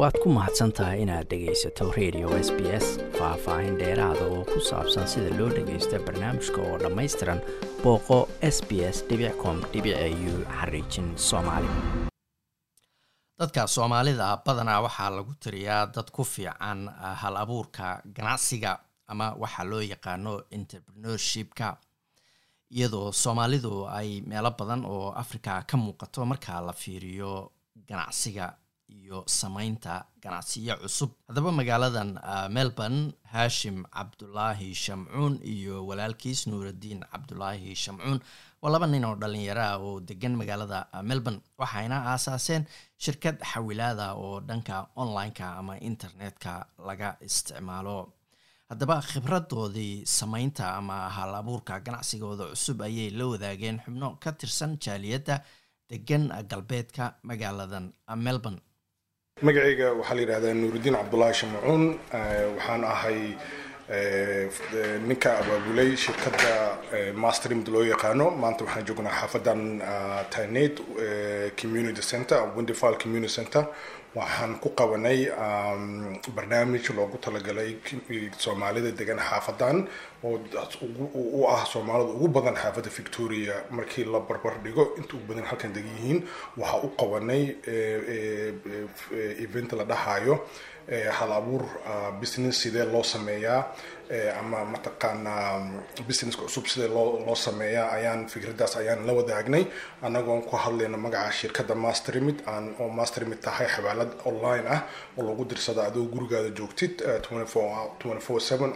waad ku mahadsan tahay inaad dhegaysato radio s b s faah-faahin dheeraada oo ku saabsan sida loo dhagaysto barnaamijka oo dhammaystiran booqo s b s com u xariijin soomaali. Dadka soomaalida badanaa waxaa lagu tiriyaa dad ku fiican hal abuurka ganacsiga ama waxaa loo yaqaano entrepreneurshipka. Iyadoo soomaalidu ay meelo badan oo africa ka muuqato marka la fiiriyo ganacsiga iyo sameynta ganacsiyo cusub. Haddaba magaaladan melbourne haashim cabdulaahi shamcuun iyo walaalkiis nuuraddiin cabdulaahi shamcuun waa laba nin oo dhalinyaro ah oo degan magaalada melbourne waxayna aasaaseen shirkad xawilaada oo dhanka online-ka ama internetka laga isticmaalo. Haddaba khibradoodii sameynta ama hal abuurka ganacsigooda cusub ayay la wadaageen xubno ka tirsan jaaliyadda degan galbeedka magaaladan melbourne magacayga waxaa la yidhahdaa nuurudiin cabdulaahi shamcuun waxaan ahay ninka abaabulay shirkadda mastermd loo yaqaano. Maanta waxaan joognaa xaafadan tanet community center windifal community center waxaan ku qabanay barnaamij loogu talagalay soomaalida degan xaafadan oo u ah soomaalida ugu badan xaafadda victoria markii la barbar dhigo. Inta ugu badan halkan degan yihiin waxaa u qabanay event la dhahayo hal abuur business sidee loo sameeyaa ama mataqaanaa businesska cusub sidee loo sameeyaa ayaan fikraddaas ayaan la wadaagnay. Annagoon ku hadlayna magaca shirkadda mastermid aan oo mastermid tahay xawaalad online ah oo lagu dirsado adoo gurigaada joogtid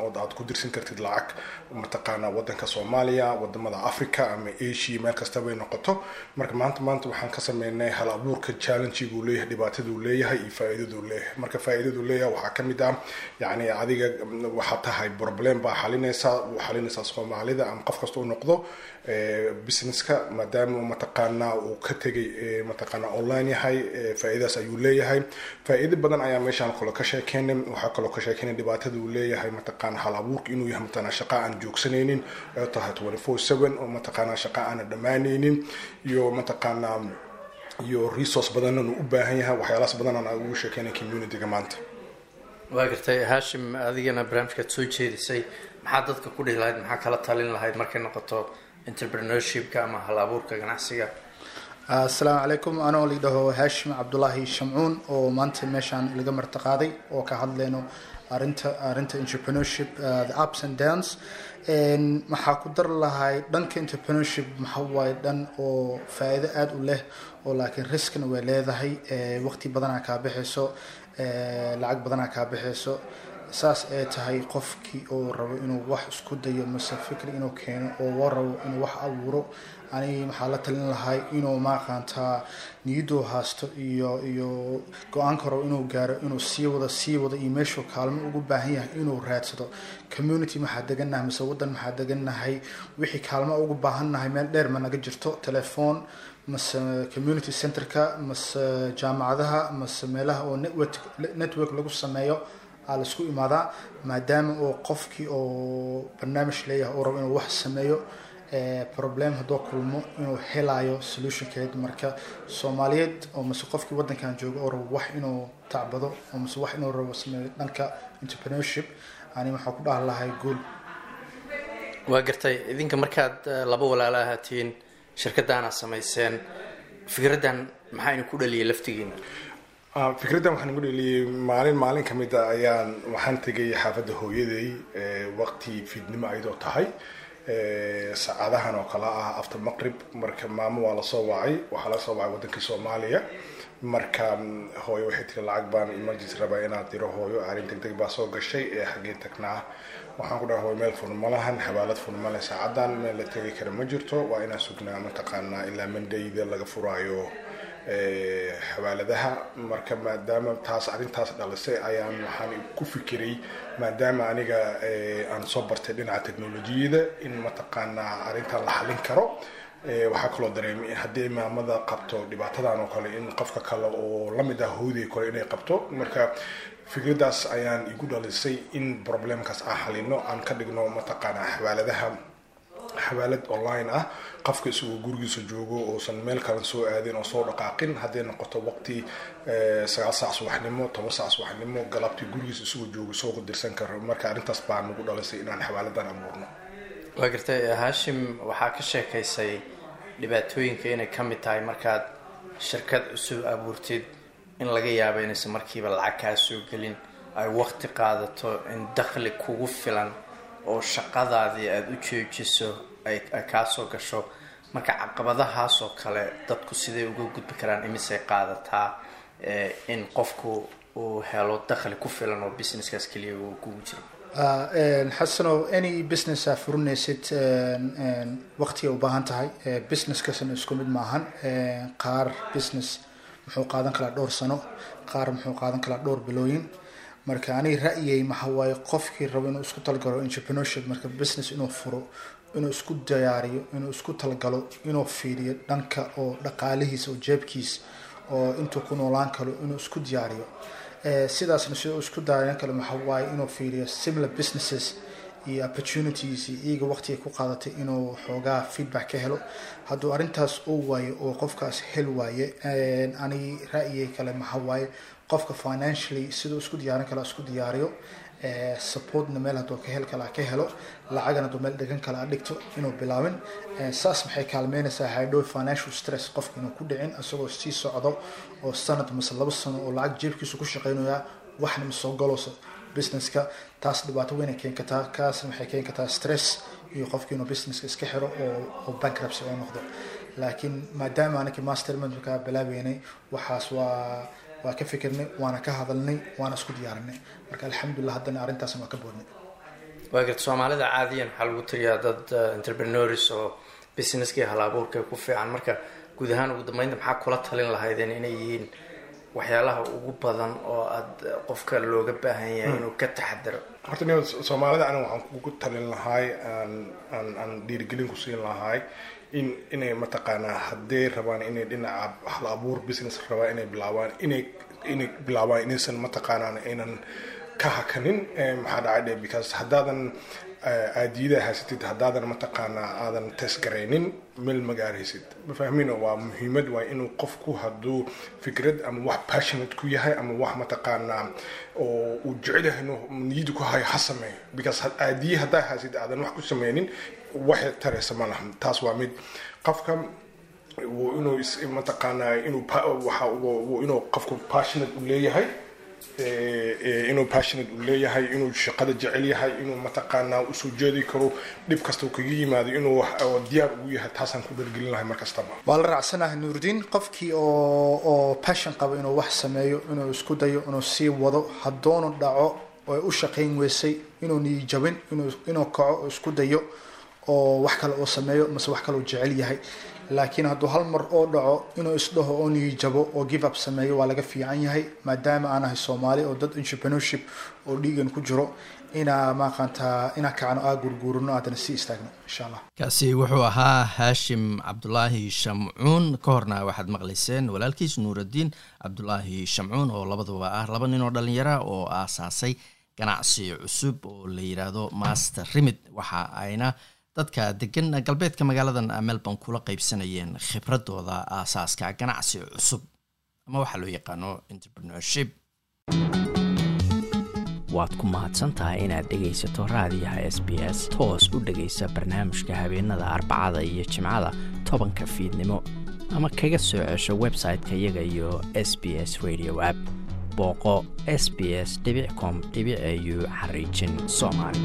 ood aad ku dirsan kartid lacag. Mataqaanaa wadanka soomaaliya waddamada africa ama asia meel kastabay noqoto. Marka maanta maanta waxaan ka sameynay hal abuurka challengiguu leeyahay dhibaataduu leeyahay iyo faa-iidaduu leeyahay. Marka faa-iidaduu leeyahay waxaa ka mid ah yani adiga waxaa tahay problem baa xalinaysaa xalinaysaa soomaalida ama qof kasta u noqdo businesska maadaama mataqaanaa uu ka tegay mataqaanaa online yahay faa-iidaas ayuu leeyahay. Faa-iido badan ayaa meeshaan kalo ka sheekeynay waxaa kaloo ka sheekeynay dhibaatada uu leeyahay mataqaana hal inuu yahay mataqaanaa shaqa aan joogsanaynin oo tahay twenty four seven oo mataqaanaa shaqa aana dhammaanaynin iyo mataqaanaa iyo resource badanna u baahan yahay waxyaalaas badanaan ugu sheekeynay communityga maanta waa gartay haashim adigana barnaamijkaad soo jeedisay maxaa dadka ku dhihi lahayd maxaa kala talin lahayd markay noqoto entrepreneurshipka ama hal ganacsiga? Asalaamu calaykum anoo lidhaho haashim cabdulaahi shamcuun oo maanta meeshaan laga martaqaaday oo ka hadleyno arinta arinta entrepreneurship the ups and downs. Maxaa ku dar lahay dhanka entrepreneurship maxaa dhan oo faa-iido aada u leh oo laakiin riskna way leedahay waqti badanaa kaa bixayso lacag badanaa kaa bixayso saas ay tahay qofkii oo rabo inuu wax isku dayo mase fikri inuu keeno oo rabo inuu wax abuuro. Ani maxaa la talin lahay inuu maaqaantaa niyaduu haasto iyo iyo go'aanka rabo inuu gaaro inuu sii wado sii wado iyo meeshuu kaalmo ugu baahan yahay inuu raadsado. Community maxaa degannahay mase waddan maxaa degannahay wixii kaalmo ugu baahannahay meel dheer ma naga jirto. Telefoon mase community centerka mase jaamacadaha mase meelaha oo network network lagu sameeyo aa la isku imaadaa maadaama oo qofkii oo barnaamij leeyahay oo rabo inuu wax sameeyo problem haddoo kulmo inuu helayo solutionkeed marka soomaaliyeed oo mase qofkii waddankan jooga oo rabo wax inuu tacbado oo mase wax inuu rabo sameeyo dhanka entrepreneurship ani waxaa ku dhaha lahay guul waa gartay idinka markaad laba walaala ahaatiin shirkadaana samayseen fikraddan maxaa ina ku dhaliyay laftigiina fikraddan waxaan ugu dheliyay maalin maalin ka mid a ayaan waxaan tegay xaafadda hooyaday waqti fiidnimo ayadoo tahay. Saacadahan oo kale ah after maqrib marka maamo waa la soo wacay waxaa laga soo wacay waddankii soomaaliya. Marka hooyo waxay tiri lacag baan emergency rabaa inaad diro hooyo arrin deg baa soo gashay ee xaggee tagnaa waxaan ku dhaha hooyo meel furn ma xabaalad furn male saacadan meel la tegi kara ma jirto waa inaan sugnaa mataqaanaa ilaa mandayda laga furaayo xawaaladaha marka maadaama taas arrintaas dhalisay ayaan waxaan ku fikiray maadaama aniga aan soo bartay dhinaca technolojiyada in mataqaanaa arrintan la xalin karo. Waxaa kaloo dareemay haddii imaamada qabto dhibaatadan oo kale in qofka kale oo la mid ah hooday kale inay qabto. Marka fikraddaas ayaan igu dhalisay in problemkaas aan xalino aan ka dhigno mataqaanaa xawaaladaha xawaalad online ah. Qofka isagoo gurigiisa joogo oosan meel kale soo aadin oo soo dhaqaaqin hadday noqoto waqti sagaal saac subaxnimo toban saac subaxnimo galabtii gurigiisa isagoo joogo soo qadirsan karo. Marka arrintaas baa nagu dhalisay inaan xawaaladan abuurno. Waa gartay haashim waxaa ka sheekaysay dhibaatooyinka inay ka mid tahay markaad shirkad cusub abuurtid in laga yaabo inaysan markiiba lacag kaa soo gelin ay waqti qaadato in dakhli kugu filan oo shaqadaadii aada u joojiso ay kaa soo gasho marka caqabadahaasoo kale dadku siday uga gudbi karaan imisay qaadataa in qofku uu helo dakhli ku filan oo businesskaas keliya uu kugu jiro. Xasanow any business aa furinaysid waqtigay u baahan tahay businesskasna isku mid maahan. Qaar business muxuu qaadan karaa dhowr sano qaar muxuu qaadan karaa dhowr bilooyin marka aniga ra'yay maxa waaye qofkii rabo inuu isku talgalo entrepreneurship. Marka business inuu furo inuu isku diyaariyo inuu isku talgalo inuu fiiriyo dhanka oo dhaqaalihiisa oo jeebkiisa oo intuu ku noolaan karo inuu isku diyaariyo. Sidaasna sidoo isku diyaarin kale maxa waaye inuu fiiriyo similar businesses iyo opportunities iyo iyaga waqtiga ku qaadatay inuu xoogaa feedback ka helo. Hadduu arrintaas uu waayo oo qofkaas hel waaye ani ra'yigay kale maxa waaye qofka financially siduu isku diyaarin kala isku diyaariyo supportna meel hadduu ka hel kala ka helo lacagana hadduu meel dhegan kala dhigto inuu bilaabin. Saas maxay kaalmeynaysaa haydhow financial stress qofka inuu ku dhicin isagoo sii socdo oo sanad mase laba sano oo lacag jeebkiisa ku shaqeynaya waxna ma soo businesska. Taas dhibaato weynay keen kartaa kaasna waxay keeni kartaa stress iyo qofki inuu businesska iska xiro oo bankruptcy oo noqdo. Laakiin maadaama anaki masterment kaa bilaabeynay waxaas waa waa ka fikirnay waana ka hadalnay waana isku diyaarinay. Marka alxamdulilah haddana arrintaasna waa ka boodnay. Waa garta soomaalida caadiyan waxaa lagu tiriyaa dad entrepreneurs oo businesskii hal abuurka ku fiican. Marka guud ahaan ugu dambeynta maxaa kula talin lahaydeen inay yihiin waxyaalaha ugu badan oo aada qofka looga baahan yahay inuu ka taxadaro. Horta ni soomaalida aniga waxaan kugu talin lahaay aan aan aan dhiirigelin ku siin lahaay in inay mataqaanaa hadday rabaan inay dhinaca hal abuur business rabaan inay bilaabaan inay inay bilaabaan inaysan mataqaanaan aynan ka hakanin maxaa dhacay because haddaadan aadiyada haysatid haddaadan mataqaanaa aadan tesgaraynin meel magaaraysid mafahmino waa muhiimad waa inuu qofku hadduu fikrad ama wax passionate ku yahay ama wax mataqaanaa oo uu jecel yahay inuu niyada ku hayo ha sameeyo. Because aadiye haddaa haysid aadan wax ku sameynin waxay taraysa ma lahan taas waa mid qofka inuu mataqaanaa inuu inuu qofku passionate u leeyahay inuu passionate uu leeyahay inuu shaqada jecel yahay inuu mataqaanaa u soo jeedi karo dhib kasta kaga yimaado inuu diyaar ugu yahay taasaan ku dhalgelin lahay mar waa la raacsanahay nuurdiin qofkii oo passion qabo inuu wax sameeyo inuu isku dayo inuu sii wado haddoonu dhaco oo u shaqayn weysay inuu niyijabin inuu kaco oo isku dayo oo wax kale oo sameeyo mase wax kale oo jecel yahay laakiin hadduu hal mar oo dhaco inuu isdhaho oo niyijabo oo give up sameeyo waa laga fiican yahay maadaama aan ahay soomaali oo dad entrepreneurship oo dhiigan ku jiro inaa maaqaantaa inaa kacno aa gurguurino aadana sii istaagno insha allah kaasi wuxuu ahaa haashim cabdulaahi shamcuun. Ka horna waxaad maqlayseen walaalkiis nuuraddiin cabdulaahi shamcuun oo labaduba ah laba nin oo dhallinyara oo aasaasay ganacsi cusub oo la yidhaahdo master rimid waxa ayna dadka degan galbeedka magaaladan melbourne kula qeybsanayeen khibradooda aasaaska ganacsi cusub ama waxaa loo yaqaano entrepreneurship. Waad ku mahadsantahay inaad dhegaysato raadiyaha s b s toos u dhegaysa barnaamijka habeenada arbacada iyo jimcada tobanka fiidnimo ama kaga soo cesho website-ka iyaga iyo s b s radio app. Booqo s b s com au xariijin soomaali